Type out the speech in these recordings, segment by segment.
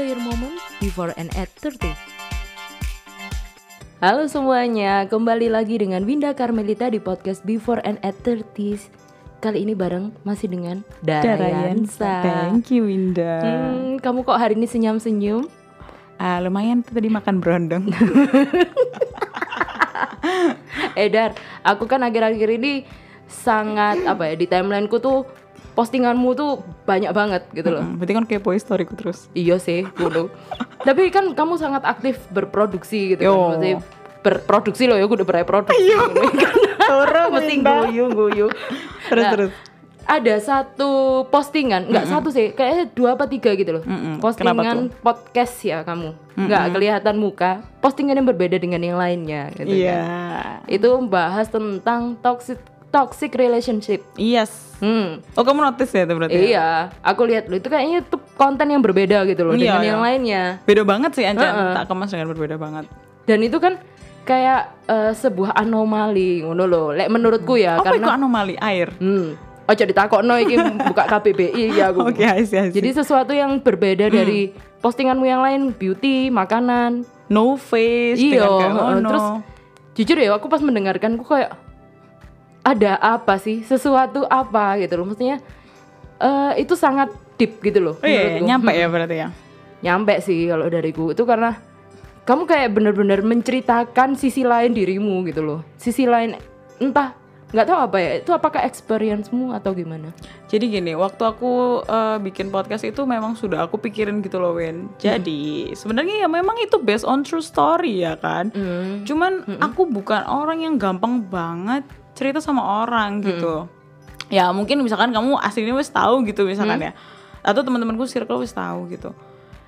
Enjoy your moment before and at 30. Halo semuanya, kembali lagi dengan Winda Carmelita di podcast Before and at 30 Kali ini bareng masih dengan Darayansa Thank you Winda. Hmm, kamu kok hari ini senyum-senyum? Ah, lumayan tuh tadi makan berondong. Eh Dar, aku kan akhir-akhir ini sangat apa ya di timelineku tuh postinganmu tuh banyak banget gitu loh. Hmm, berarti kan kepo historiku terus. Iya sih, dulu. Tapi kan kamu sangat aktif berproduksi gitu Yo. kan. Maksudnya berproduksi loh ya, aku udah berproduksi. kan. Turun Mesti guyu guyu. Terus Nah, terus. Ada satu postingan, nggak satu sih, kayaknya dua apa tiga gitu loh. Mm-mm. Postingan podcast ya kamu, nggak kelihatan muka. Postingan yang berbeda dengan yang lainnya. Gitu Iya. kan. Itu membahas tentang toxic toxic relationship. Yes. Hmm. Oh kamu notice ya itu berarti? ya? Iya, aku lihat loh itu kayaknya itu konten yang berbeda gitu loh Iya, dengan iya. yang lainnya. Beda banget sih Ancan. Heeh. Tak kemas dengan berbeda banget. Dan itu kan kayak eh, sebuah anomali ngono loh. Lek menurutku ya Apa itu karena anomali air? hmm, ojo ditakokno iki buka KBBI ya aku. Oke, I see, I see. Jadi sesuatu yang berbeda dari postinganmu yang lain, beauty, makanan. no face Iya, heeh. ngono. terus jujur ya aku pas mendengarkan aku kayak ada apa sih? Sesuatu apa gitu loh. Maksudnya eh, itu sangat deep gitu loh Oh iya, menurutku. nyampe ya berarti ya. nyampe sih kalau dariku itu karena kamu kayak bener-bener menceritakan sisi lain dirimu gitu loh sisi lain entah nggak tahu apa ya itu apakah experience-mu atau gimana Jadi gini, waktu aku eh, bikin podcast itu memang sudah aku pikirin gitu loh, Wen. Jadi sebenarnya ya memang itu based on true story ya kan. Hmm. Cuman aku bukan orang yang gampang banget cerita sama orang gitu. Ya mungkin misalkan kamu aslinya wis tahu gitu misalkan ya. Atau teman-temanku circle wis tahu gitu.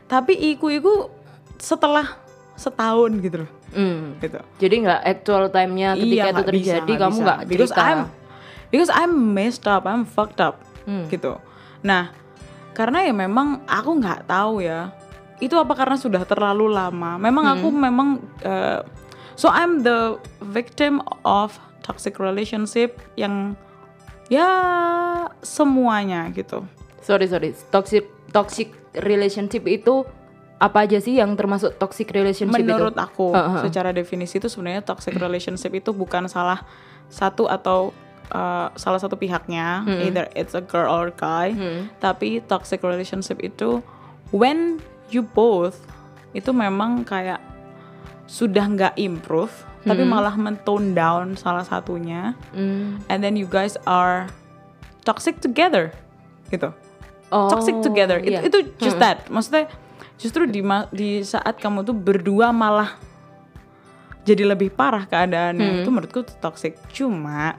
Tapi iku-iku setelah setahun gitu loh. Hmm. Gitu. jadi nggak actual time-nya ketika Iya, itu nggak bisa, terjadi nggak kamu nggak because cerita I'm because I'm messed up, I'm fucked up Hmm. gitu. Nah, karena ya memang aku nggak tahu ya. Itu apa karena sudah terlalu lama? Memang aku Hmm. memang eh, so I'm the victim of toxic relationship yang ya semuanya gitu. sorry sorry toxic toxic relationship itu apa aja sih yang termasuk toxic relationship Menurut itu aku, Heeh. secara definisi itu sebenarnya toxic relationship itu bukan salah satu atau uh, salah satu pihaknya, either it's a girl or guy. Hmm. Tapi toxic relationship itu when you both itu memang kayak sudah nggak improve, tapi malah mentone down salah satunya, Hmm. and then you guys are toxic together, gitu. Oh, toxic together. Itu, iya. itu just that. Maksudnya justru di di saat kamu tuh berdua malah jadi lebih parah keadaannya. Itu menurutku toxic. Cuma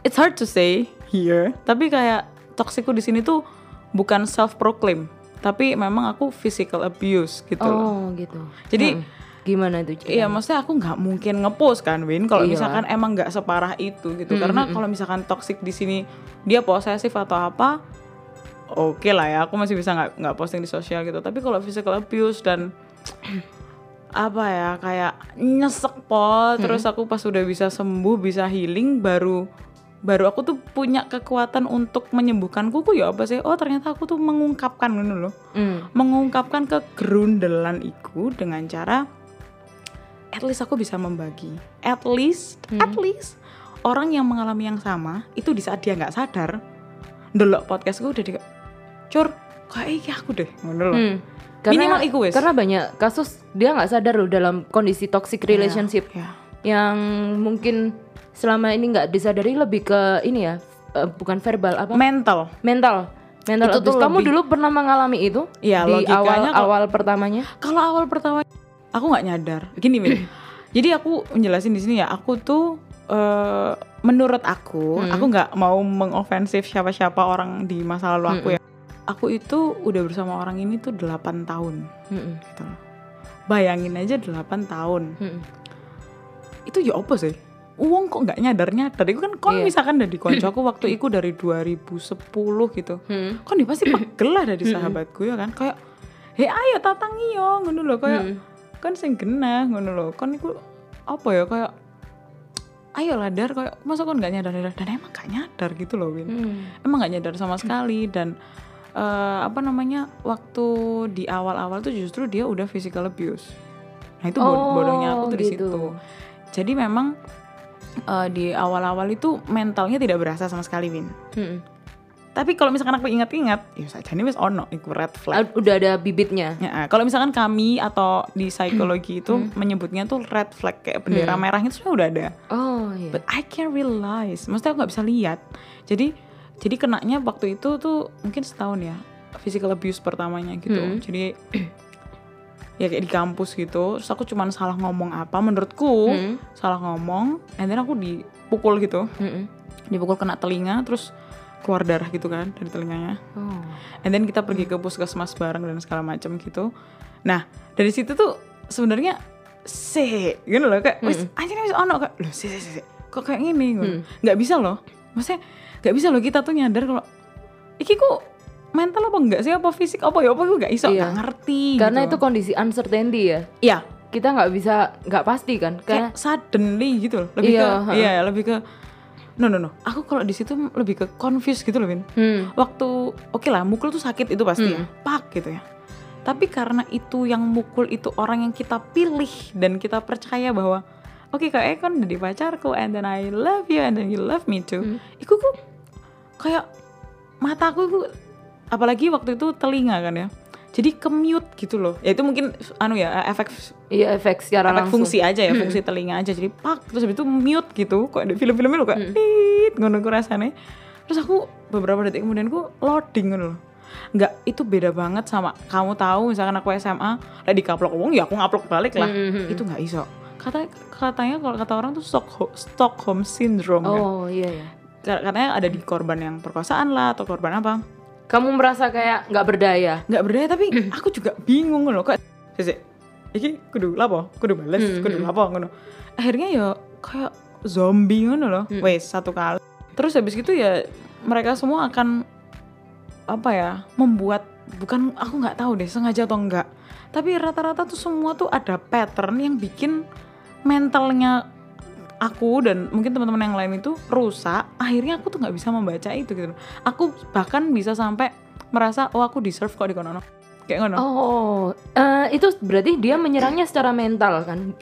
it's hard to say here, tapi kayak toxicku di sini tuh bukan self proclaim, tapi memang aku physical abuse gitu loh. oh gitu Jadi Hmm. Gimana itu Iya, maksudnya aku nggak mungkin ngepost kan, Win. Kalau Iya. misalkan emang nggak separah itu gitu. Karena kalau misalkan toxic di sini dia posesif atau apa, oke lah ya. Aku masih bisa nggak nggak posting di sosial gitu. Tapi kalau physical abuse dan apa ya kayak nyesek po, terus aku pas udah bisa sembuh, bisa healing, baru baru aku tuh punya kekuatan untuk menyembuhkan kuku ya apa sih? Oh ternyata aku tuh mengungkapkan loh Hmm. mengungkapkan kegerundelan iku dengan cara at least aku bisa membagi at least at least orang yang mengalami yang sama itu di saat dia nggak sadar delok podcastku udah di cur kayak aku deh ngono Hmm. Minimal iku. Karena banyak kasus dia nggak sadar loh dalam kondisi toxic relationship ya. yang mungkin selama ini nggak disadari lebih ke ini ya eh, bukan verbal apa mental mental mental Itu tuh. Kamu lebih- dulu pernah mengalami itu Iya, di awal kok- awal pertamanya? kalau awal pertama aku nggak nyadar. Gini Min. Jadi aku menjelasin di sini ya aku tuh eh, menurut aku aku nggak mau mengofensif siapa-siapa orang di masa lalu aku ya. Aku itu udah bersama orang ini tuh 8 tahun. Mm-mm. gitu bayangin aja 8 tahun. Mm-mm. itu ya apa sih? Uang kok nggak nyadar nyadar itu kan kon Iya. misalkan dari konco aku waktu itu dari 2010 gitu Hmm. kan dia pasti pegel lah dari sahabatku ya kan? Kayak hei ayo tatang iyo ngono loh kayak Hmm. Kan sing genah ngono loh kan iku apa ya kayak ayo lah dar kayak masa kon nggak nyadar nyadar dan emang gak nyadar gitu loh Win Hmm. emang gak nyadar sama sekali dan eh, apa namanya waktu di awal-awal tuh justru dia udah physical abuse nah itu bod- Oh, bodohnya aku tuh di gitu. situ jadi memang eh, di awal-awal itu mentalnya tidak berasa sama sekali Win Mm-mm. Tapi kalau misalkan aku ingat-ingat ya saja ini wis ono iku red flag Ah, Udah ada bibitnya. Ya, kalau misalkan kami atau di psikologi itu Hmm. menyebutnya tuh red flag kayak bendera merah itu sebenarnya udah ada. Oh iya. But I can't realize, maksudnya aku nggak bisa lihat. Jadi jadi kenanya waktu itu tuh mungkin setahun ya physical abuse pertamanya gitu. Hmm. Jadi ya kayak di kampus gitu. Terus aku cuman salah ngomong apa menurutku Hmm. salah ngomong, and then aku dipukul gitu, Mm-mm. dipukul kena telinga, terus keluar darah gitu kan dari telinganya. Oh. And then kita pergi ke puskesmas bareng dan segala macam gitu. Nah, dari situ tuh sebenarnya se gitu loh kayak wis anjir wis ono kayak loh se se se kok kayak gini gitu. nggak bisa loh maksudnya nggak bisa loh kita tuh nyadar kalau iki kok mental apa enggak sih apa fisik apa ya apa gue nggak iso Iya. nggak ngerti Karena gitu. itu kondisi uncertainty ya. iya Kita nggak bisa nggak pasti kan. Karena kayak suddenly gitu loh lebih Iya, ke ha. iya lebih ke no no no aku kalau di situ lebih ke confused gitu loh Vin hmm. waktu oke lah mukul tuh sakit itu pasti ya Hmm. pak gitu ya tapi karena itu yang mukul itu orang yang kita pilih dan kita percaya bahwa oke kak Ekon jadi pacarku and then I love you and then you love me too Hmm. kayak mataku itu apalagi waktu itu telinga kan ya jadi kemute gitu loh. Ya itu mungkin anu ya efek iya efek secara efek langsung. fungsi aja ya fungsi telinga aja. Jadi pak terus habis itu mute gitu. Kok di film-filmnya lo kayak tit ngono rasanya. Terus aku beberapa detik kemudian ku loading ngono loh. Nggak itu beda banget sama kamu tahu misalkan aku SMA lah dikaplok wong ya aku ngaplok balik lah. Mhm. itu nggak iso. Kata katanya kalau kata orang tuh Stockholm, Stockholm syndrome kan. Oh iya ya. katanya ada di korban yang perkosaan lah atau korban apa Kamu merasa kayak nggak berdaya. nggak berdaya tapi aku juga bingung loh kok sih iki kudu lapo kudu bales Hmm, kudu lapo ngono. Akhirnya ya kayak zombie ngono loh Hmm. wes satu kali. Terus habis gitu ya mereka semua akan apa ya membuat bukan aku nggak tahu deh sengaja atau enggak tapi rata-rata tuh semua tuh ada pattern yang bikin mentalnya aku dan mungkin teman-teman yang lain itu rusak akhirnya aku tuh nggak bisa membaca itu gitu. Aku bahkan bisa sampai merasa oh aku deserve kok di kono kayak ngono. Oh, eh, itu berarti dia menyerangnya secara mental kan?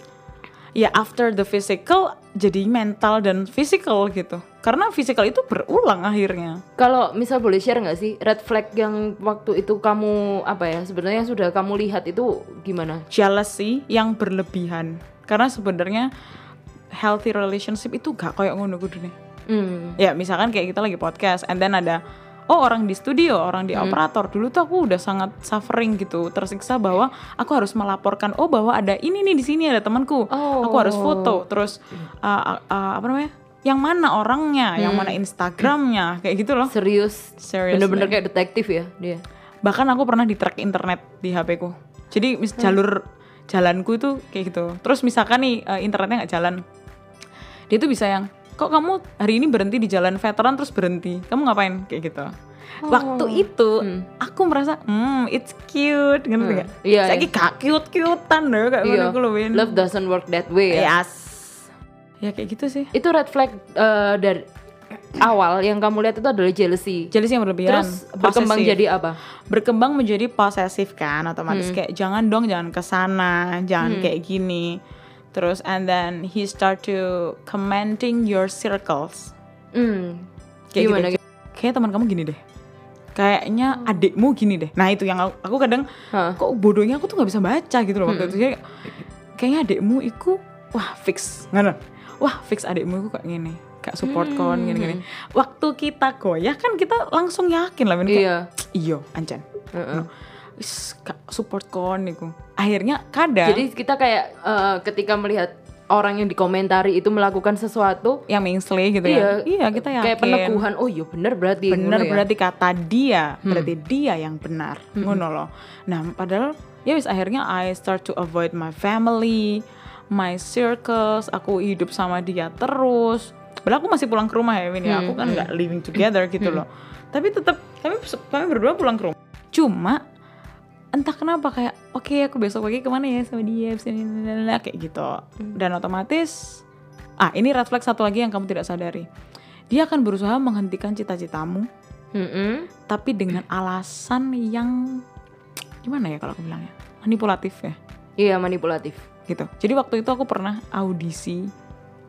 ya after the physical jadi mental dan physical gitu. Karena physical itu berulang akhirnya. Kalau misal boleh share nggak sih red flag yang waktu itu kamu apa ya sebenarnya sudah kamu lihat itu gimana? jealousy yang berlebihan. Karena sebenarnya healthy relationship itu gak kayak ngono kudu nih Hmm. ya misalkan kayak kita lagi podcast and then ada oh orang di studio orang di operator. Dulu tuh aku udah sangat suffering gitu tersiksa bahwa aku harus melaporkan oh bahwa ada ini nih di sini ada temanku. Oh. aku harus foto. Terus uh, uh, uh, apa namanya? Yang mana orangnya? Yang mana instagramnya? Kayak gitu loh. Serius? Seriously. Bener-bener kayak detektif ya dia. bahkan aku pernah di track internet di HP ku. Jadi mis jalur jalanku itu kayak gitu. Terus misalkan nih uh, internetnya nggak jalan dia tuh bisa yang kok kamu hari ini berhenti di jalan veteran terus berhenti kamu ngapain kayak gitu waktu itu Hmm. aku merasa hmm it's cute ngerti Hmm. Iya, saya gak cute cutean deh kayak Iya. ngono ku lho, Win. Love doesn't work that way ya. yes ya kayak gitu sih Itu red flag eh, dari awal yang kamu lihat itu adalah jealousy. jealousy yang berlebihan Terus berkembang posesif. jadi apa? berkembang menjadi posesif kan otomatis Hmm. kayak jangan dong jangan ke sana jangan kayak gini terus and then he start to commenting your circles Hmm. kayak Gimana? gitu kayak teman kamu gini deh kayaknya adikmu gini deh nah itu yang aku, aku kadang Hah. kok bodohnya aku tuh nggak bisa baca gitu loh Hmm. waktu itu Kayak, kayaknya adikmu itu wah fix nggak wah fix adikmu itu kayak gini kayak support kon gini gini waktu kita goyah kan kita langsung yakin lah kayak, Iya. iyo ancan Heeh. Wis, Support kon niku. Akhirnya kadang Jadi kita kayak eh, ketika melihat orang yang dikomentari itu melakukan sesuatu yang mengsle gitu iya, ya. Iya, kita yakin. kayak peneguhan oh iya bener berarti Bener ngono ya. berarti kata dia, berarti dia yang benar. Ngono loh. Nah, padahal ya wis akhirnya I start to avoid my family, my circles, aku hidup sama dia terus. Padahal aku masih pulang ke rumah ya, Win ya. Aku kan nggak living together gitu loh. Tapi tetap kami kami berdua pulang ke rumah. Cuma entah kenapa kayak oke aku besok pagi ke mana ya sama dia Blablabla, kayak gitu dan otomatis ah ini red flag satu lagi yang kamu tidak sadari dia akan berusaha menghentikan cita-citamu Mm-mm. tapi dengan alasan yang gimana ya kalau aku bilangnya manipulatif ya Iya manipulatif. gitu jadi waktu itu aku pernah audisi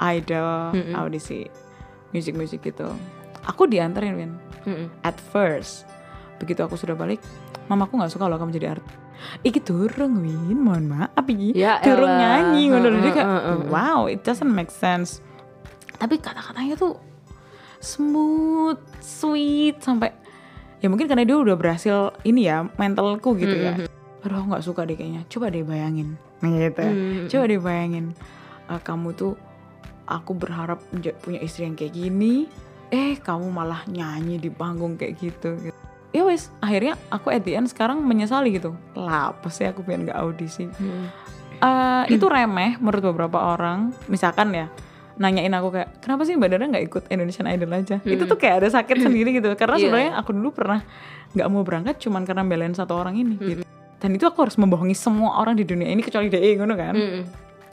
idol Mm-mm. audisi musik musik gitu aku diantarin Win Mm-mm. at first begitu aku sudah balik mamaku nggak suka loh kamu jadi artis. Iki turun Win, mohon maaf iki Ya turun elah. nyanyi ngono Dia kayak wow it doesn't make sense. Tapi kata-katanya tuh smooth sweet sampai ya mungkin karena dia udah berhasil ini ya mentalku gitu ya. Aduh aku nggak suka deh kayaknya. Coba deh bayangin. Gitu. Mm. coba deh bayangin uh, kamu tuh aku berharap punya istri yang kayak gini eh kamu malah nyanyi di panggung kayak gitu, gitu. Ya wes akhirnya aku at the end sekarang menyesali gitu. Lah apa sih aku pengen nggak audisi? Mm. Eh, itu remeh menurut beberapa orang. Misalkan ya nanyain aku kayak kenapa sih mbak Dara nggak ikut Indonesian Idol aja? Itu tuh kayak ada sakit sendiri gitu. Karena Iya. sebenarnya aku dulu pernah nggak mau berangkat cuman karena belain satu orang ini gitu. Dan itu aku harus membohongi semua orang di dunia ini kecuali dia ngono kan? Mm-mm.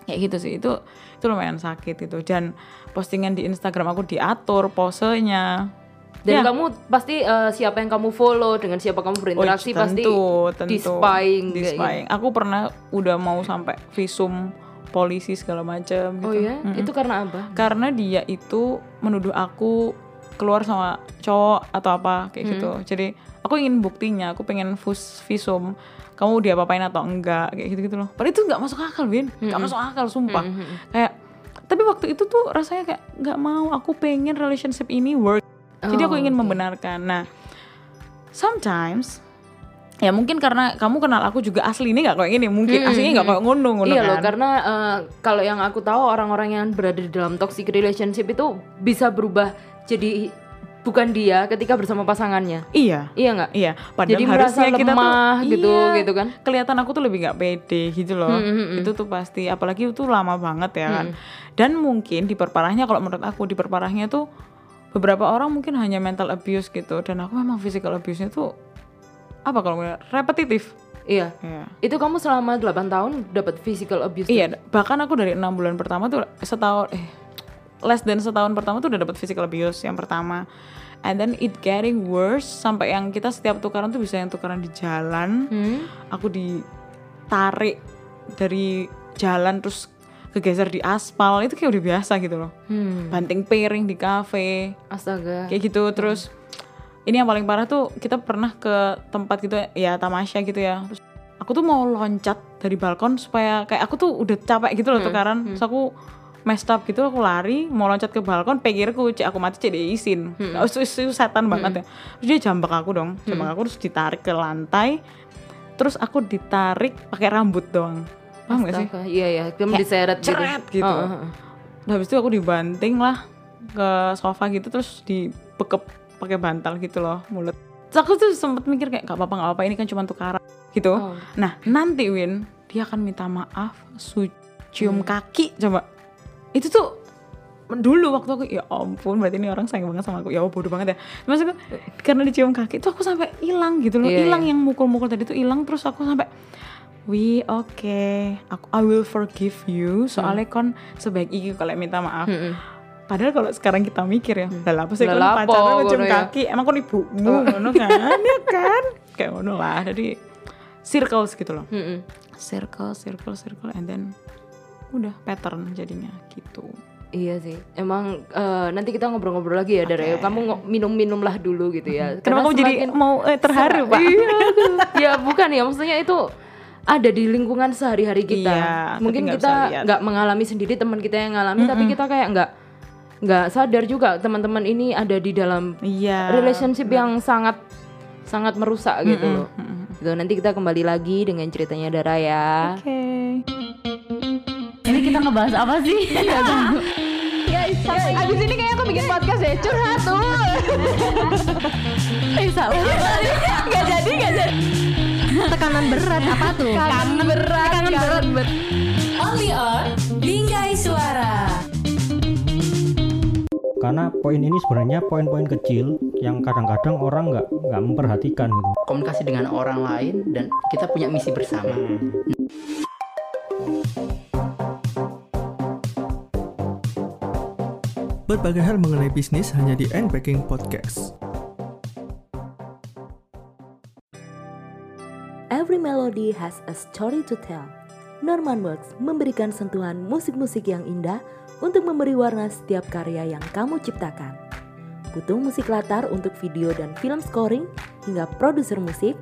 kayak gitu sih. Itu itu lumayan sakit itu. Dan postingan di Instagram aku diatur posenya Dan Ya. kamu pasti eh, siapa yang kamu follow dengan siapa kamu berinteraksi Oh, pasti tentu, tentu. di spying Di kayak spying. Aku pernah udah mau sampai visum polisi segala macam gitu. Oh ya, Mm-mm. itu karena apa? Karena dia itu menuduh aku keluar sama cowok atau apa kayak gitu. Jadi aku ingin buktinya, aku pengen fus visum kamu dia apain atau enggak kayak gitu gitu loh. Padahal itu nggak masuk akal, Win. Nggak masuk akal, sumpah. Kayak tapi waktu itu tuh rasanya kayak nggak mau. Aku pengen relationship ini work. Jadi aku Oh, ingin oke. membenarkan. Nah, sometimes ya mungkin karena kamu kenal aku juga asli ini nggak kayak gini mungkin Mm, aslinya nggak mm, kayak ngono ngono Iya kan loh, karena eh, kalau yang aku tahu orang-orang yang berada di dalam toxic relationship itu bisa berubah jadi bukan dia ketika bersama pasangannya. iya Iya nggak? iya padahal Jadi merasa harusnya kita tuh lemah gitu, iya, gitu kan? kelihatan aku tuh lebih nggak pede gitu loh Mm, mm, mm. itu tuh pasti apalagi itu lama banget ya kan Mm. dan mungkin diperparahnya kalau menurut aku diperparahnya tuh beberapa orang mungkin hanya mental abuse gitu dan aku memang physical abuse-nya tuh apa kalau ngeliat repetitif Iya. Iya. Itu kamu selama 8 tahun dapat physical abuse. Iya, bahkan aku dari enam bulan pertama tuh setahun eh less than setahun pertama tuh udah dapat physical abuse yang pertama. And then it getting worse sampai yang kita setiap tukaran tuh bisa yang tukaran di jalan. Hmm? Aku ditarik dari jalan terus kegeser di aspal itu kayak udah biasa gitu loh. Hmm. Banting piring di kafe. Astaga. kayak gitu terus ini yang paling parah tuh kita pernah ke tempat gitu ya tamasya gitu ya. Terus aku tuh mau loncat dari balkon supaya kayak aku tuh udah capek gitu loh tukaran. Terus aku messed up gitu aku lari mau loncat ke balkon pikirku cek aku mati cek dia izin. Nah, itu, itu setan banget ya. Terus dia jambak aku dong jambak aku terus ditarik ke lantai. Terus aku ditarik pakai rambut doang paham gak sih Iya ya, kamu Kayak diseret gitu. ceret gitu. Oh, oh, oh. Nah, habis itu aku dibanting lah ke sofa gitu terus dibekep pakai bantal gitu loh mulut. Terus aku tuh sempet mikir kayak gak apa-apa gak apa ini kan cuma tukaran gitu. Oh. Nah nanti Win dia akan minta maaf, su cium kaki coba. Itu tuh dulu waktu aku ya ampun berarti ini orang sayang banget sama aku ya Allah, bodoh banget ya maksudku karena dicium kaki tuh aku sampai hilang gitu loh Iya, hilang iya. yang mukul-mukul tadi tuh hilang terus aku sampai Wi oke aku I will forgive you soalnya kon sebaik iki kalau minta maaf Mm-mm. Padahal kalau sekarang kita mikir ya, lah apa sih kon pacaran macam ngono ya. kaki, emang kon ibumu ngono kan, ya kan? Kayak ngono lah. Jadi circles gitu loh. Mm-mm. Circle, circle, circle and then udah pattern jadinya gitu. Iya sih, emang eh, nanti kita ngobrol-ngobrol lagi ya, Dara. ya. Kamu minum-minumlah dulu gitu ya. Kenapa kamu jadi mau eh, terharu, Pak? Iya, ya bukan ya, maksudnya itu ada di lingkungan sehari-hari kita. Iya, Mungkin nggak kita nggak mengalami sendiri, teman kita yang ngalami, tapi kita kayak nggak nggak sadar juga teman-teman ini ada di dalam Iya. relationship yang sangat sangat merusak gitu Mm-mm, loh. Gitu, nanti kita kembali lagi dengan ceritanya Dara ya. Oke. Ini kita ngebahas apa sih? Guys, abis ini kayak aku bikin podcast ya curhat tuh. Bisa gak jadi, gak jadi. Tekanan berat apa tuh? Kangen berat, kangen berat. Only on Bingkai Suara. karena poin ini sebenarnya poin-poin kecil yang kadang-kadang orang nggak nggak memperhatikan gitu komunikasi dengan orang lain dan kita punya misi bersama. Berbagai hal mengenai bisnis hanya di Unpacking Podcast. Melody has a story to tell. Norman Works memberikan sentuhan musik-musik yang indah untuk memberi warna setiap karya yang kamu ciptakan. Butuh musik latar untuk video dan film scoring hingga produser musik?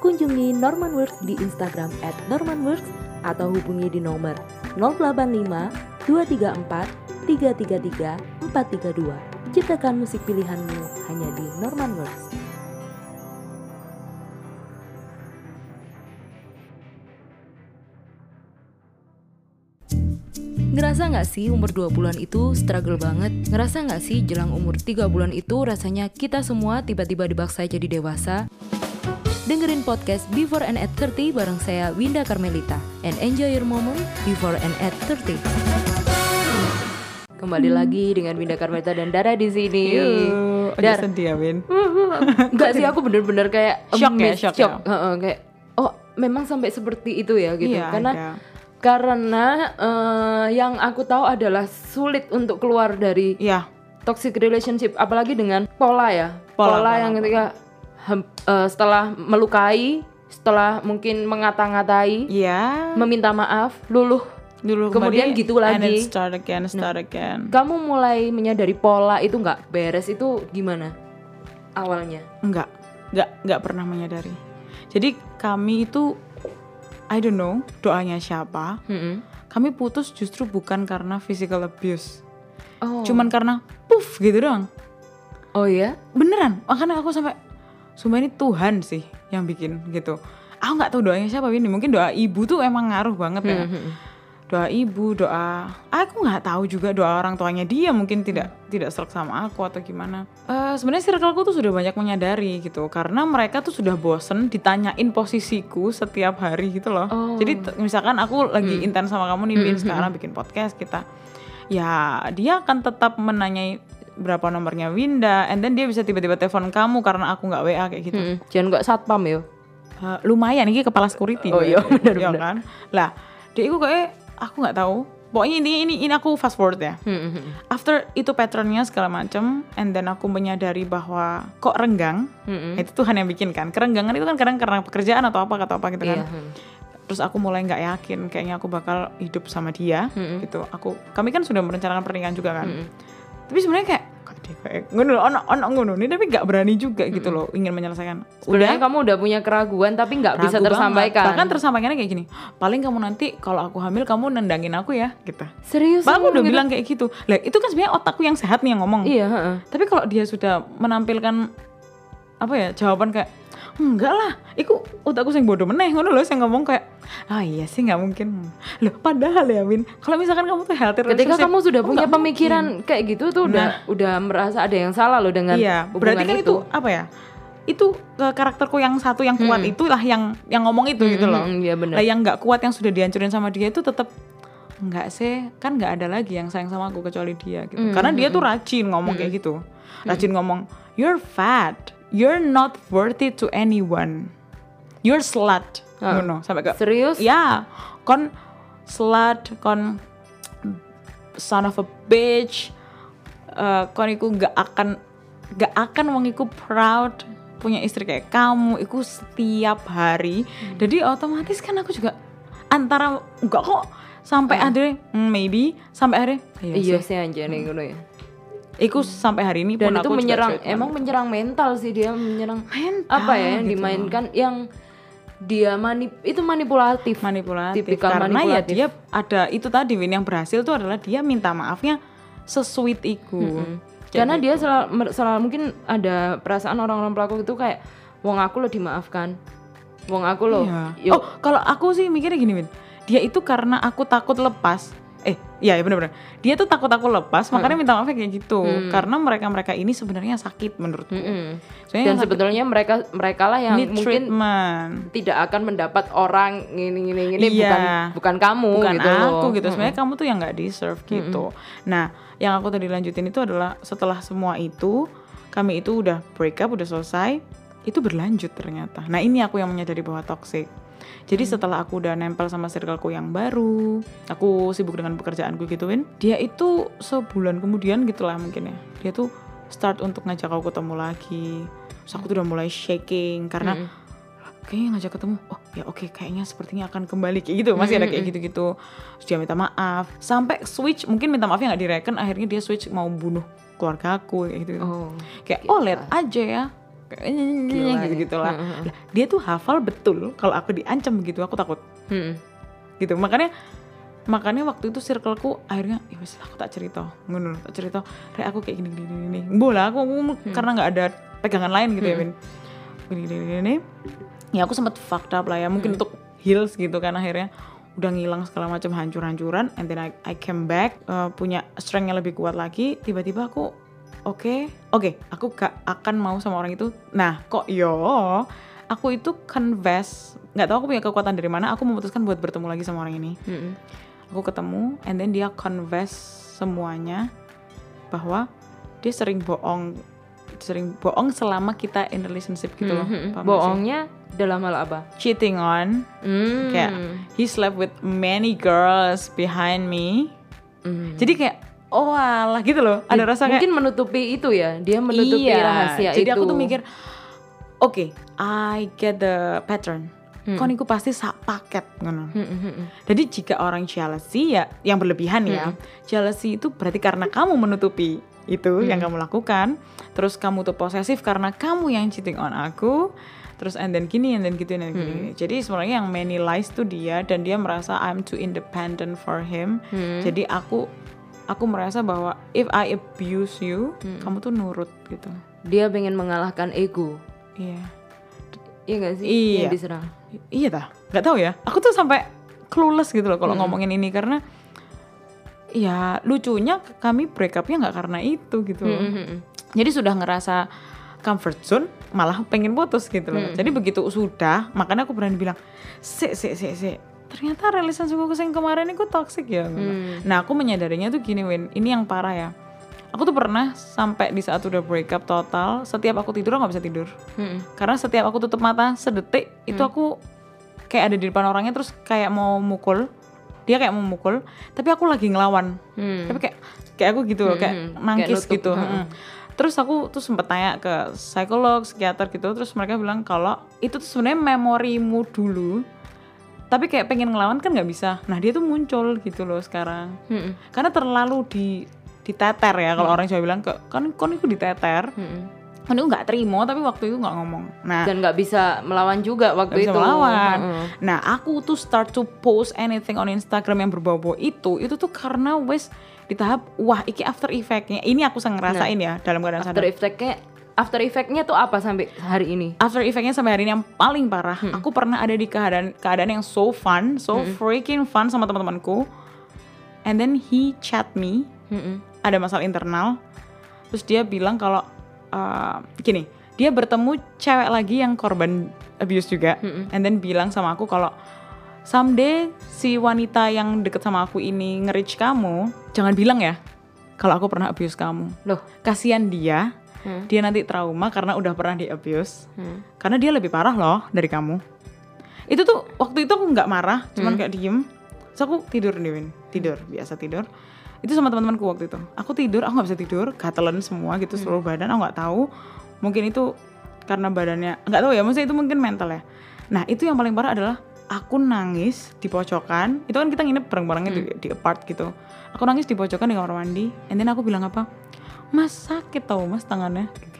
Kunjungi Norman Works di Instagram at normanworks atau hubungi di nomor 085 234 333 432. Ciptakan musik pilihanmu hanya di Norman Works. Ngerasa nggak sih umur 2 bulan itu struggle banget? Ngerasa nggak sih jelang umur 3 bulan itu rasanya kita semua tiba-tiba dibaksa jadi dewasa? Dengerin podcast Before and at 30 bareng saya Winda Carmelita and enjoy your moment before and at 30. Kembali lagi dengan Winda Karmeta dan Dara di sini. Yuk, Dar, sedih ya, Win. enggak sih aku bener-bener kayak Shock ya, amazed, shock ya. Heeh, kayak oh memang sampai seperti itu ya gitu. Iya, Karena ada. Karena eh, yang aku tahu adalah sulit untuk keluar dari Iya, toxic relationship apalagi dengan pola ya. Pola, Pola, pola, yang pola. ketika eh, setelah melukai, setelah mungkin mengata-ngatai, iya. meminta maaf, luluh Dulu kemudian kembali, gitu And lagi. it start again, start again. kamu mulai menyadari pola itu nggak beres itu gimana awalnya? Enggak, enggak, enggak pernah menyadari. Jadi kami itu, I don't know, doanya siapa. Mm-mm. Kami putus justru bukan karena physical abuse, Oh. cuman karena puff gitu doang. oh ya? Beneran, makanya aku sampai, sumpah ini Tuhan sih yang bikin gitu. Aku nggak tahu doanya siapa ini. Mungkin doa ibu tuh emang ngaruh banget ya. Mm-hmm. Doa ibu, doa, aku nggak tahu juga doa orang tuanya dia mungkin tidak tidak serk sama aku atau gimana. Eh Sebenarnya circleku tuh sudah banyak menyadari gitu, karena mereka tuh sudah bosen ditanyain posisiku setiap hari gitu loh. Oh. Jadi misalkan aku lagi intens sama kamu nih, Bin, sekarang bikin podcast kita, ya dia akan tetap menanyai berapa nomornya Winda, and then dia bisa tiba-tiba telepon kamu karena aku nggak WA kayak gitu. Mm-mm. Jangan nggak satpam ya? Eh, lumayan ini kepala security Oh iya, bener, Iya kan lah dia itu kayak aku nggak tahu pokoknya ini ini ini aku fast forward ya Mm-mm. after itu patternnya segala macam and then aku menyadari bahwa kok renggang Mm-mm. itu Tuhan yang bikin kan kerenggangan itu kan kadang karena pekerjaan atau apa atau apa gitu kan mm. terus aku mulai nggak yakin kayaknya aku bakal hidup sama dia Mm-mm. gitu aku kami kan sudah merencanakan pernikahan juga kan Mm-mm. tapi sebenarnya kayak dia kayak ngono ono ono ngono nih tapi nggak berani juga gitu loh ingin menyelesaikan Sebenarnya kamu udah punya keraguan tapi nggak bisa banget. tersampaikan. Bahkan tersampaikannya kayak gini, paling kamu nanti kalau aku hamil kamu nendangin aku ya, gitu. serius. Bahkan aku udah gitu? bilang kayak gitu. Lah itu kan sebenarnya otakku yang sehat nih yang ngomong. Iya. heeh. Tapi kalau dia sudah menampilkan apa ya jawaban kayak enggak lah, iku otakku yang bodoh meneh ngono loh yang ngomong kayak ah iya sih nggak mungkin. Loh padahal ya Win, kalau misalkan kamu tuh healthy Ketika kamu sudah punya pemikiran kayak gitu tuh udah udah merasa ada yang salah loh dengan Iya, hubungan berarti kan itu. apa ya? Itu eh, karakterku yang satu yang kuat itulah yang yang ngomong itu gitu loh. Mm-mm, Iya benar. Lah yang nggak kuat yang sudah dihancurin sama dia itu tetap nggak sih kan nggak ada lagi yang sayang sama aku kecuali dia gitu. Mm, Karena dia tuh rajin ngomong kayak gitu. Rajin ngomong you're fat, you're not worthy to anyone. You're slut. Ah. Ngono, sampai ke Serius? Ya, kon slut, kon son of a bitch. Eh, kon iku nggak akan nggak akan wong iku proud punya istri kayak kamu iku setiap hari. Jadi otomatis kan aku juga antara enggak kok sampai akhirnya hmm, maybe sampai akhirnya Iya sih. anjir nih ngono ya. Iku sampai hari ini Dan pun itu aku juga menyerang cuek emang menyerang mental sih dia menyerang Mental apa ya yang gitu. dimainkan yang dia manip itu manipulatif. manipulatif Tipikal karena ya manipulatif. dia ada itu tadi Win yang berhasil tuh adalah dia minta maafnya sesuit iku Kayak Karena gitu. dia selalu, selalu mungkin ada perasaan orang-orang pelaku itu kayak wong aku lo dimaafkan. Wong aku lo. Iya. yuk, Oh, kalau aku sih mikirnya gini, Win. Dia itu karena aku takut lepas. Eh, iya ya benar-benar. Dia tuh takut aku lepas, makanya minta maafnya kayak gitu. Karena mereka-mereka ini sebenarnya sakit menurutku. Soalnya Dan sebetulnya mereka mereka lah yang need mungkin treatment. tidak akan mendapat orang ini ini ini Iya. bukan bukan kamu bukan gitu loh. aku gitu sebenarnya kamu tuh yang nggak deserve gitu nah yang aku tadi lanjutin itu adalah setelah semua itu kami itu udah break up udah selesai itu berlanjut ternyata nah ini aku yang menyadari bahwa toxic jadi setelah aku udah nempel sama circleku yang baru aku sibuk dengan pekerjaanku gituin dia itu sebulan kemudian gitulah mungkin ya. Dia tuh start untuk ngajak aku ketemu lagi. Terus aku tuh udah mulai shaking karena kayaknya ngajak ketemu oh ya oke kayaknya sepertinya akan kembali kayak gitu. Masih ada kayak gitu-gitu. Terus dia minta maaf. Sampai switch mungkin minta maafnya nggak direken akhirnya dia switch mau bunuh keluarga aku kayak gitu. Oh. kayak oh lihat aja ya gitu gitulah dia tuh hafal betul kalau aku diancam begitu aku takut. Mm-mm. gitu makanya makanya waktu itu circleku akhirnya ya wes aku tak cerita. Ngono tak cerita. Kayak aku kayak gini gini gini, gini. bola aku, aku karena nggak ada pegangan lain gitu ya Vin gini gini gini, gini. ya aku sempat fucked up lah ya mungkin untuk heals gitu kan akhirnya. Udah ngilang segala macam hancur-hancuran and then I, I came back uh, punya strength yang lebih kuat lagi. Tiba-tiba aku oke oke aku gak akan mau sama orang itu nah kok yo aku itu confess nggak tahu aku punya kekuatan dari mana aku memutuskan buat bertemu lagi sama orang ini Mm-mm. aku ketemu and then dia confess semuanya bahwa dia sering bohong sering bohong selama kita in relationship gitu loh gak sih? Bohongnya dalam hal apa? cheating on Hmm. kayak he slept with many girls behind me Hmm. jadi kayak oh alah gitu loh ada rasa kayak mungkin menutupi itu ya. Dia menutupi iya. rahasia jadi itu. aku tuh mikir oke I get the pattern Hmm. kon iku pasti sak paket ngono Mm, mm, mm, mm. Jadi jika orang jealousy ya yang berlebihan ya. Jealousy itu berarti karena kamu menutupi itu yang kamu lakukan. Terus kamu tuh posesif karena kamu yang cheating on aku. Terus and then gini and then gitu and then gini, gini. Jadi sebenarnya yang many lies tuh dia dan dia merasa I'm too independent for him. Jadi aku aku merasa bahwa if I abuse you, kamu tuh nurut gitu. Dia pengen mengalahkan ego. Iya. Iya gak sih? Iya. Yang diserang. Iya dah, nggak tahu ya. Aku tuh sampai clueless gitu loh kalau Hmm. ngomongin ini karena ya lucunya kami break upnya nggak karena itu gitu loh. Mm, mm, mm. Jadi sudah ngerasa comfort zone malah pengen putus gitu Hmm. loh. Jadi begitu sudah, makanya aku berani bilang, "Sik, sik, sik, sik. Ternyata relationship aku yang kemarin itu toxic ya." Hmm. Nah, aku menyadarinya tuh gini, Win. Ini yang parah ya. Aku tuh pernah sampai di saat udah break up total, setiap aku tidur aku nggak bisa tidur. Mm, Karena setiap aku tutup mata sedetik itu aku kayak ada di depan orangnya terus kayak mau mukul. Dia kayak mau mukul, tapi aku lagi ngelawan. Hmm. Tapi kayak kayak aku gitu loh, kayak Hmm, hmm. nangkis Kayak gitu. hmm. Mm. Terus aku tuh sempet tanya ke psikolog, psikiater gitu, terus mereka bilang kalau itu tuh sebenarnya memorimu dulu. Tapi kayak pengen ngelawan kan nggak bisa. Nah dia tuh muncul gitu loh sekarang. Mm, Karena terlalu di diteter ya kalau orang Jawa bilang ke kan kon itu diteter. mm, mm. Kan itu nggak terima tapi waktu itu nggak ngomong. Nah Dan nggak bisa melawan juga waktu bisa itu. melawan. Mm, Nah, aku tuh start to post anything on Instagram yang berbau-bau itu, itu tuh karena wes di tahap wah iki after effectnya. Ini aku sang ngerasain ya dalam keadaan After sadar. effect-nya after effect-nya tuh apa sampai hari ini? After effectnya sampai hari ini yang paling parah, aku pernah ada di keadaan keadaan yang so fun, so freaking fun sama teman-temanku. And then he chat me, Mm-mm. ada masalah internal. Terus dia bilang kalau uh, gini, dia bertemu cewek lagi yang korban abuse juga, and then bilang sama aku kalau someday si wanita yang deket sama aku ini nge-reach kamu, jangan bilang ya kalau aku pernah abuse kamu. Loh, Kasihan dia, Hmm. dia nanti trauma karena udah pernah di abuse, Hmm. karena dia lebih parah loh dari kamu. Itu tuh waktu itu aku nggak marah, cuman kayak diem. Terus aku tidur nih, Win. Tidur, biasa tidur. Itu sama teman-temanku waktu itu. Aku tidur, aku nggak bisa tidur, gatelan semua gitu seluruh badan. Aku nggak tahu. Mungkin itu karena badannya nggak tahu ya. Maksudnya itu mungkin mental ya. Nah itu yang paling parah adalah aku nangis di pojokan. Itu kan kita nginep bareng-barengnya di, di apart gitu. Aku nangis di pojokan di kamar mandi. And then aku bilang apa? Mas sakit tau mas tangannya. Gitu.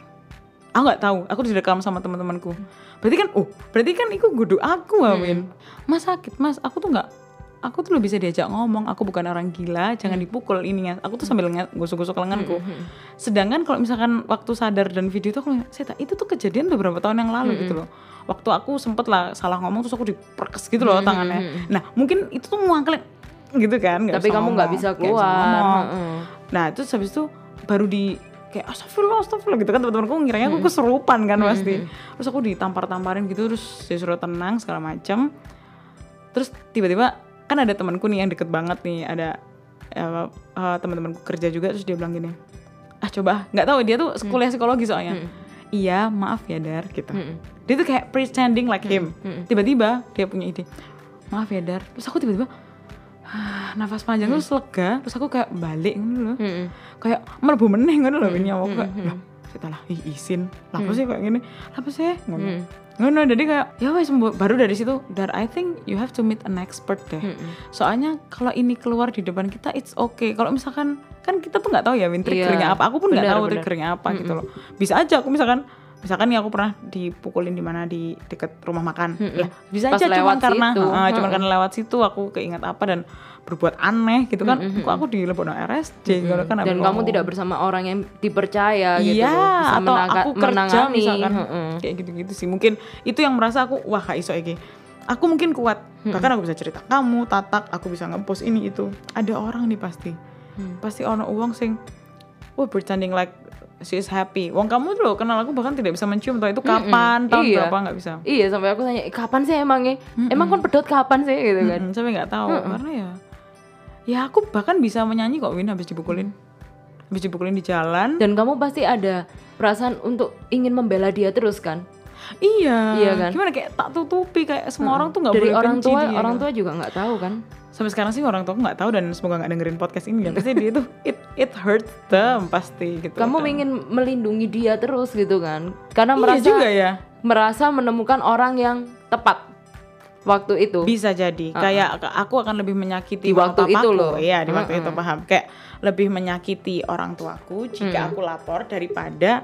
Aku nggak tahu. Aku direkam sama teman-temanku. Berarti kan, oh, berarti kan itu gudu aku, Amin. Mas sakit, mas. Aku tuh nggak, aku tuh lo bisa diajak ngomong. Aku bukan orang gila. Jangan dipukul ininya. Aku tuh sambil gosok-gosok lenganku. Sedangkan kalau misalkan waktu sadar dan video itu aku, Seta, itu tuh kejadian beberapa tahun yang lalu gitu loh. Waktu aku sempet lah salah ngomong terus aku diperkes gitu loh tangannya. Nah mungkin itu tuh muangkel gitu kan. nggak tapi bisa kamu nggak ngomong, bisa keluar. ngomong. Heeh. Nah terus habis itu baru di kayak astagfirullah astagfirullah gitu kan teman-temanku ngiranya aku kesurupan kan pasti. Terus aku ditampar-tamparin gitu terus disuruh tenang segala macam terus tiba-tiba kan ada temanku nih yang deket banget nih ada eh, eh, teman-temanku kerja juga terus dia bilang gini ah coba nggak tahu dia tuh kuliah psikologi soalnya. Iya maaf ya dar gitu. Dia tuh kayak pretending like him. tiba-tiba dia punya ide maaf ya dar. Terus aku tiba-tiba nafas panjang terus lega terus aku kayak balik gitu loh Mm-mm. kayak melebu meneh ngono lho ini aku kayak loh cerita lah ih izin lah apa sih kayak gini? Apa sih? Ngono. Hmm. ngono jadi kayak ya wes baru dari situ dan I think you have to meet an expert deh. Hmm. soalnya kalau ini keluar di depan kita it's okay. Kalau misalkan kan kita tuh nggak tahu ya Win triggernya apa. Aku pun nggak tahu triggernya apa gitu loh. Bisa aja aku misalkan misalkan nih aku pernah dipukulin di mana di deket rumah makan lah bisa Pas aja lewat karena situ. cuman Mm-mm. karena lewat situ aku keingat apa dan berbuat aneh gitu kan kok aku di Lebono RSJ gitu kan dan kamu ngomong. tidak bersama orang yang dipercaya gitu Iya, loh, bisa atau aku kerja menangani. misalkan Heeh. kayak gitu-gitu sih. Mungkin itu yang merasa aku wah kak iso iki. Aku mungkin kuat. Bahkan aku bisa cerita kamu, tatak, aku bisa ngepost ini itu. Ada orang nih pasti. Pasti ono uang sing wah pretending like she is happy. Wong kamu tuh loh kenal aku bahkan tidak bisa mencium tahu itu kapan, tahun Iya. berapa nggak bisa. Iya sampai aku tanya "Eh, kapan sih emangnya? Emang kon pedot kapan sih gitu kan? Mm-mm, sampai nggak tahu karena ya ya aku bahkan bisa menyanyi kok Win habis dipukulin. Habis dipukulin di jalan. Dan kamu pasti ada perasaan untuk ingin membela dia terus kan? Iya. Iya kan? Gimana kayak tak tutupi kayak semua orang tuh nggak boleh orang benci tua, dia. orang tua juga nggak tahu kan? Sampai sekarang sih orang tua nggak tahu dan semoga nggak dengerin podcast ini ya. Pasti dia itu it it hurts them pasti gitu. Kamu Dan- ingin melindungi dia terus gitu kan? Karena Iya merasa juga ya. merasa menemukan orang yang tepat waktu itu. Bisa jadi. Kayak aku akan lebih menyakiti Di waktu itu papaku. loh. Iya, di waktu itu paham. Kayak lebih menyakiti orang tuaku jika aku lapor daripada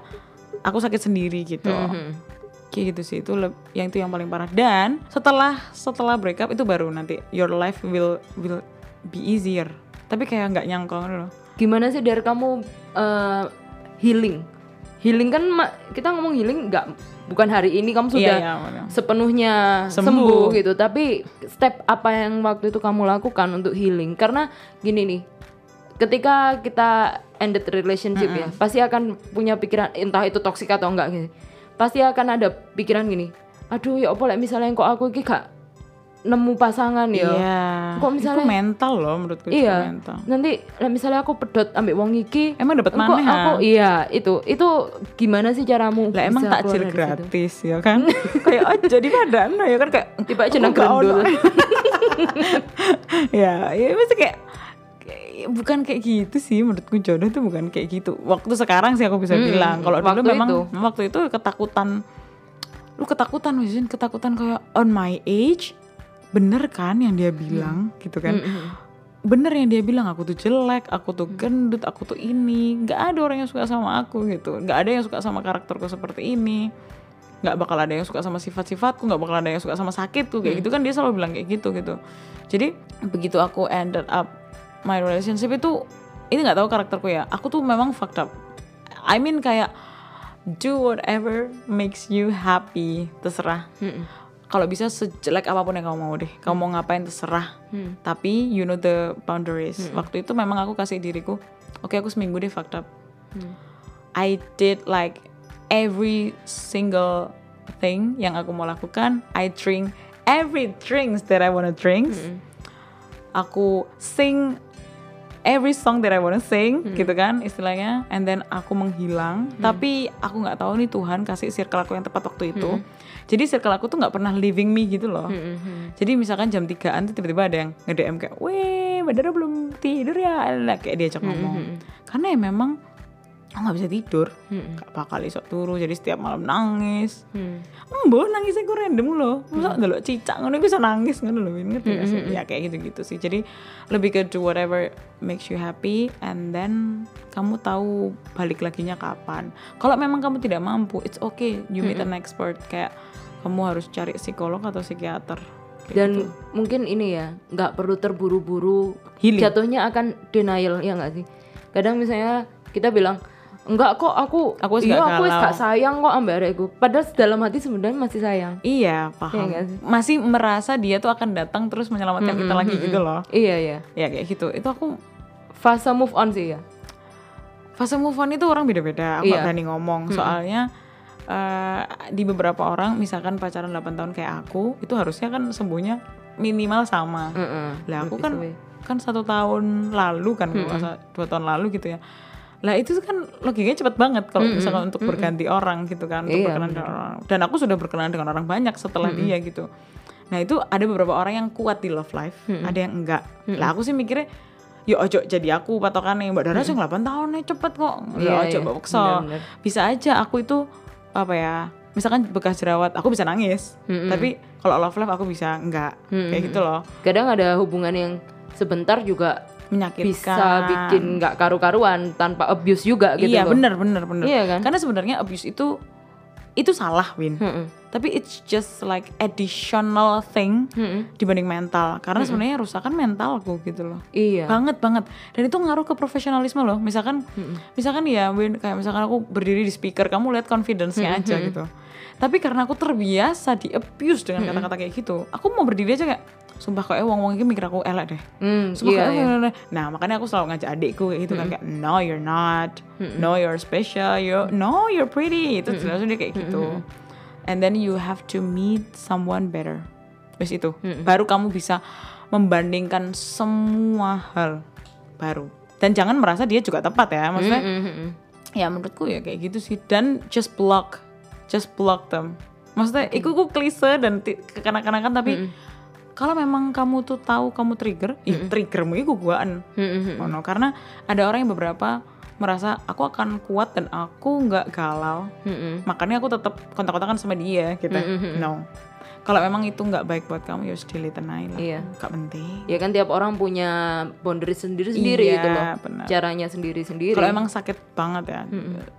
aku sakit sendiri gitu. Mhm. Kayak gitu sih itu yang itu yang paling parah dan setelah setelah break up itu baru nanti your life will will be easier. Tapi kayak nggak nyangka gitu loh. Gimana sih dari kamu eh, healing? Healing kan kita ngomong healing nggak bukan hari ini kamu sudah Iya, iya, sepenuhnya Sembuh. sembuh. gitu. Tapi step apa yang waktu itu kamu lakukan untuk healing? Karena gini nih, ketika kita ended relationship ya, pasti akan punya pikiran entah itu toksik atau enggak gitu. Pasti akan ada pikiran gini, aduh ya apa like misalnya kok aku iki gak nemu pasangan ya. Iya. Kok misalnya- itu mental loh menurutku Iya. mental. Nanti like misalnya aku pedot ambek wong iki, Emang dapat mana? aku iya itu itu gimana sih caramu Lah emang takjil situ? gratis ya kan? kayak oh jadi badan ya kan kayak Tiba jeneng ono. ya, ya mesti kayak- bukan kayak gitu sih menurutku jodoh itu bukan kayak gitu. Waktu sekarang sih aku bisa Hmm, bilang. Kalau dulu memang itu. waktu itu ketakutan lu ketakutan Wizin, ketakutan kayak on my age bener kan yang dia bilang gitu kan? Bener yang dia bilang aku tuh jelek aku tuh gendut aku tuh ini. Nggak ada orang yang suka sama aku gitu. Nggak ada yang suka sama karakterku seperti ini. Nggak bakal ada yang suka sama sifat-sifatku nggak bakal ada yang suka sama sakitku kayak gitu kan dia selalu bilang kayak gitu gitu. Jadi begitu aku ended up my relationship itu ini nggak tahu karakterku ya. Aku tuh memang fucked up. I mean kayak do whatever makes you happy terserah. Kalau bisa sejelek apa pun yang kamu mau deh. Kamu mau ngapain terserah. Tapi you know the boundaries. Waktu itu memang aku kasih diriku oke aku seminggu deh fucked up. I did like every single thing yang aku mau lakukan. I drink every drinks that I wanna drink aku sing every song that I wanna sing gitu kan istilahnya. And then aku menghilang. Tapi aku nggak tahu nih Tuhan kasih circle aku yang tepat waktu itu. Jadi circle aku tuh nggak pernah leaving me gitu loh. Jadi misalkan jam 3an tuh tiba-tiba ada yang nge-DM kayak weh Badara belum tidur ya? Nah, kayak diajak ngomong. karena ya memang aku nggak bisa tidur gak bakal iso turu jadi setiap malam nangis Embo nangisnya gue random loh Masa ndelok cicak ngono bisa nangis ngono loh ngerti gak sih? Ya kayak gitu-gitu sih. Jadi lebih ke do whatever makes you happy and then kamu tahu balik laginya kapan. Kalau memang kamu tidak mampu, it's okay. You meet an expert kayak kamu harus cari psikolog atau psikiater. Dan gitu. mungkin ini ya nggak perlu terburu-buru Healing. jatuhnya akan denial ya nggak sih kadang misalnya kita bilang enggak kok aku Aku iya gak aku wis galau." gak sayang kok ambek adekku padahal dalam hati sebenarnya masih sayang Iya, paham. nggak sih? Masih merasa dia tuh akan datang terus menyelamatkan kita lagi gitu loh. iya iya Ya kayak gitu. Itu aku fase move on sih ya fase move on itu orang beda-beda. Aku Iya. berani ngomong soalnya eh, di beberapa orang misalkan pacaran 8 tahun kayak aku itu harusnya kan sembuhnya minimal sama. Lah aku Lebih kan kan satu tahun lalu kan nggak salah, dua tahun lalu gitu ya. Lah itu kan logikanya cepet banget kalau misalkan untuk berganti orang gitu kan, untuk Iya, berkenalan dengan orang. Dan aku sudah berkenalan dengan orang banyak setelah dia gitu. Nah itu ada beberapa orang yang kuat di love life, ada yang enggak. Lah aku sih mikirnya yo ojo jadi aku patokannya mbak Dara cuma 8 tahun nih cepet kok yo Iya, ojo iya. mbak Bener-bener. bisa aja aku itu apa ya misalkan bekas jerawat aku bisa nangis Mm-mm. tapi kalau love life aku bisa enggak Mm-mm. kayak gitu loh kadang ada hubungan yang sebentar juga menyakitkan. Bisa bikin nggak karu-karuan tanpa abuse juga gitu iya loh. bener bener bener. Iya kan? karena sebenarnya abuse itu itu salah Win. Mm-mm. tapi it's just like additional thing Mm-mm. dibanding mental. Karena sebenarnya rusakan mentalku gitu loh. Iya. banget banget. Dan itu ngaruh ke profesionalisme loh. Misalkan misalkan ya Win kayak misalkan aku berdiri di speaker kamu lihat confidence-nya aja gitu. Tapi karena aku terbiasa di abuse dengan kata-kata kayak gitu aku mau berdiri aja kayak sumpah kok wong wong ini mikir aku elek deh. Hmm, Sumpah iya, kayak, iya. "Eh, eh, eh." nah makanya aku selalu ngajak adikku kayak gitu kan kayak no you're not. No you're special. You no you're pretty. Itu langsung dia kayak gitu. and then you have to meet someone better. Wes itu. Baru kamu bisa membandingkan semua hal baru. Dan jangan merasa dia juga tepat ya maksudnya Mm-mm. ya menurutku ya kayak gitu sih. Dan just block just block them. Maksudnya itu ku klise dan kekanak-kanakan tapi kalau memang kamu tuh tahu kamu trigger ih triggermu itu guaan Mm-mm. Ngono. karena ada orang yang beberapa merasa aku akan kuat dan aku nggak galau Mm-mm. makanya aku tetap kontak-kontakan sama dia gitu no kalau memang itu nggak baik buat kamu ya just delete aja lah Iya. nggak penting Ya kan tiap orang punya boundaries sendiri-sendiri Iya, gitu loh. benar. Caranya sendiri-sendiri. kalau emang sakit banget ya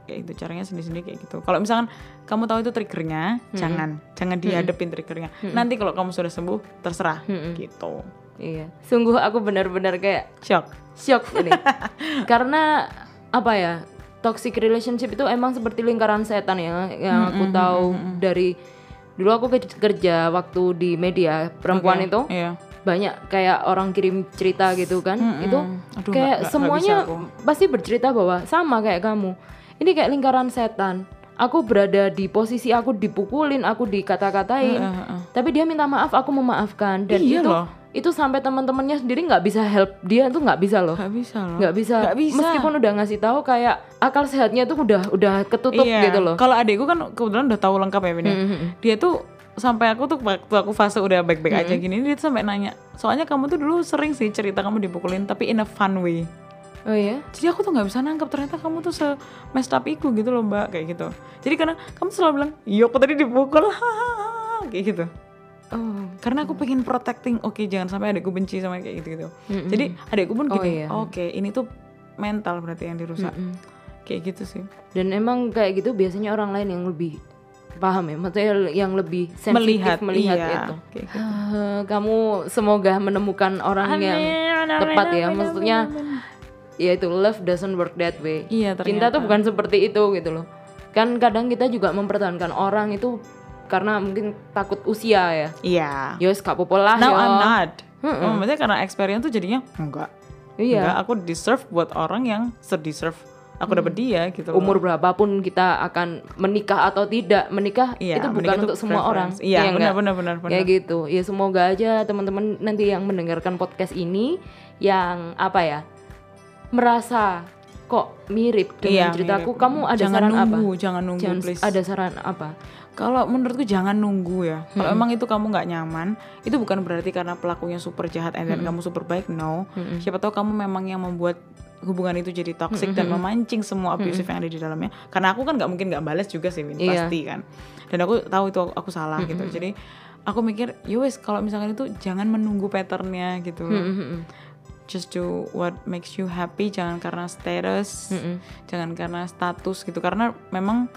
kayak itu caranya sendiri-sendiri kayak gitu kalau misalkan kamu tahu itu triggernya jangan jangan dihadapin triggernya nanti kalau kamu sudah sembuh terserah gitu Iya. Sungguh aku benar-benar kayak shock shock ini. Karena apa ya? Toxic relationship itu emang seperti lingkaran setan ya yang aku tahu dari dulu aku ke- kerja waktu di media perempuan Oke, itu. iya. Banyak kayak orang kirim cerita gitu kan. Itu Aduh, kayak nggak semuanya aku. pasti bercerita bahwa sama kayak kamu. Ini kayak lingkaran setan. Aku berada di posisi aku dipukulin aku dikata-katain. Tapi dia minta maaf aku memaafkan. Dan Iya itu loh. Itu sampai teman-temannya sendiri nggak bisa help dia tuh nggak bisa loh nggak bisa loh nggak bisa. Bisa. meskipun udah ngasih tahu kayak akal sehatnya tuh udah udah ketutup Iya. gitu loh Kalau adikku kan kebetulan udah tahu lengkap ya Vin ya. Dia tuh sampai aku tuh waktu aku fase udah baik-baik aja gini dia tuh sampai nanya. Soalnya kamu tuh dulu sering sih cerita kamu dipukulin tapi in a fun way. oh iya Jadi aku tuh nggak bisa nangkep ternyata kamu tuh se messed up iku gitu loh mbak kayak gitu. Jadi karena kamu selalu bilang, iya aku tadi dipukul, hahaha," kayak gitu. Oh Karena aku pengen protecting, oke jangan sampai adikku benci sama kayak gitu gitu. Jadi adikku pun Oh, gini, iya. oke ini tuh mental berarti yang dirusak. Kayak gitu sih. dan emang kayak gitu biasanya orang lain yang lebih paham ya maksudnya yang lebih sensitif Melihat, melihat iya, itu kayak gitu. Ah, kamu semoga menemukan orang yang tepat ya maksudnya ya itu love doesn't work that way Iya, cinta tuh bukan seperti itu gitu loh kan kadang kita juga mempertahankan orang itu karena mungkin takut usia ya Iya. Yos gak apa-apa lah Now yo. I'm not. Oh, maksudnya karena experience tuh jadinya enggak. Iya. Enggak, aku deserve buat orang yang se-deserve aku dapet dia gitu. loh. Umur berapapun kita akan menikah atau tidak menikah Iya, itu bukan menikah untuk semua orang preference. Iya, ya benar, benar, benar, benar. ya gitu ya semoga aja teman-teman nanti yang mendengarkan podcast ini yang apa ya merasa kok mirip dengan Iya, ceritaku mirip. kamu ada jangan saran nunggu, apa jangan nunggu Jangan please. ada saran apa Kalau menurutku jangan nunggu ya. Kalau emang itu kamu nggak nyaman, itu bukan berarti karena pelakunya super jahat and then kamu super baik. No. Siapa tahu kamu memang yang membuat hubungan itu jadi toxic dan memancing semua abusive yang ada di dalamnya. Karena aku kan nggak mungkin nggak balas juga sih, Win. Iya. pasti kan. Dan aku tahu itu aku, aku salah gitu. Jadi aku mikir, yowes kalau misalkan itu jangan menunggu patternnya gitu. loh. Just do what makes you happy, jangan karena status, jangan karena status gitu. Karena memang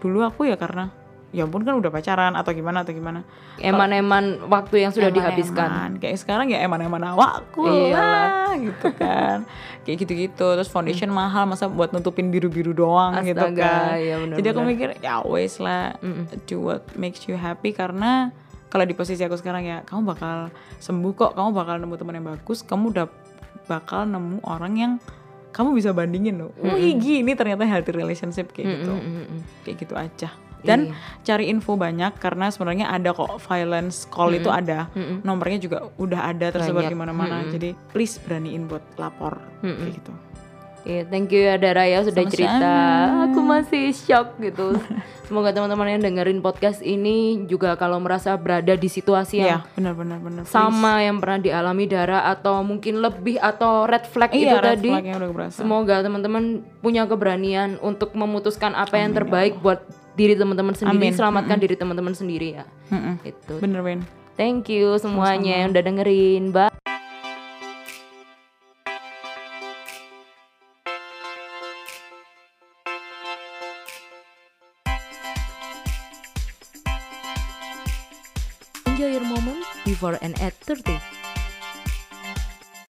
dulu aku ya karena ya ampun kan udah pacaran atau gimana atau gimana. Eman-eman waktu yang sudah Eman-eman. dihabiskan. Kayak sekarang ya eman-eman awakku. Lah. Iyalah. gitu kan. Kayak gitu-gitu. Terus foundation mahal masa buat nutupin biru-biru doang gitu Astaga, kan. iya benar-benar. jadi aku mikir ya wes lah. Do what makes you happy. Karena kalau di posisi aku sekarang ya kamu bakal sembuh kok. Kamu bakal nemu teman yang bagus. Kamu udah bakal nemu orang yang kamu bisa bandingin loh. Wih gini ternyata healthy relationship kayak gitu. Kayak gitu aja dan Iya. cari info banyak karena sebenarnya ada kok violence call itu ada nomornya juga udah ada tersebar di mana-mana jadi please beraniin buat lapor kayak gitu Iya, thank you ya Dara ya sudah Sama-sama. cerita. Aku masih shock gitu. Semoga teman-teman yang dengerin podcast ini juga kalau merasa berada di situasi yang Iya, benar benar benar. sama yang pernah dialami Dara atau mungkin lebih atau red flag Iya, itu red tadi. flag yang udah berasa. Semoga teman-teman punya keberanian untuk memutuskan apa yang terbaik buat diri teman-teman Amin. sendiri, selamatkan diri teman-teman sendiri ya. Mm-mm. Itu. Bener Ben. Thank you semuanya yang udah dengerin. Bye. Enjoy your moment before and at 30.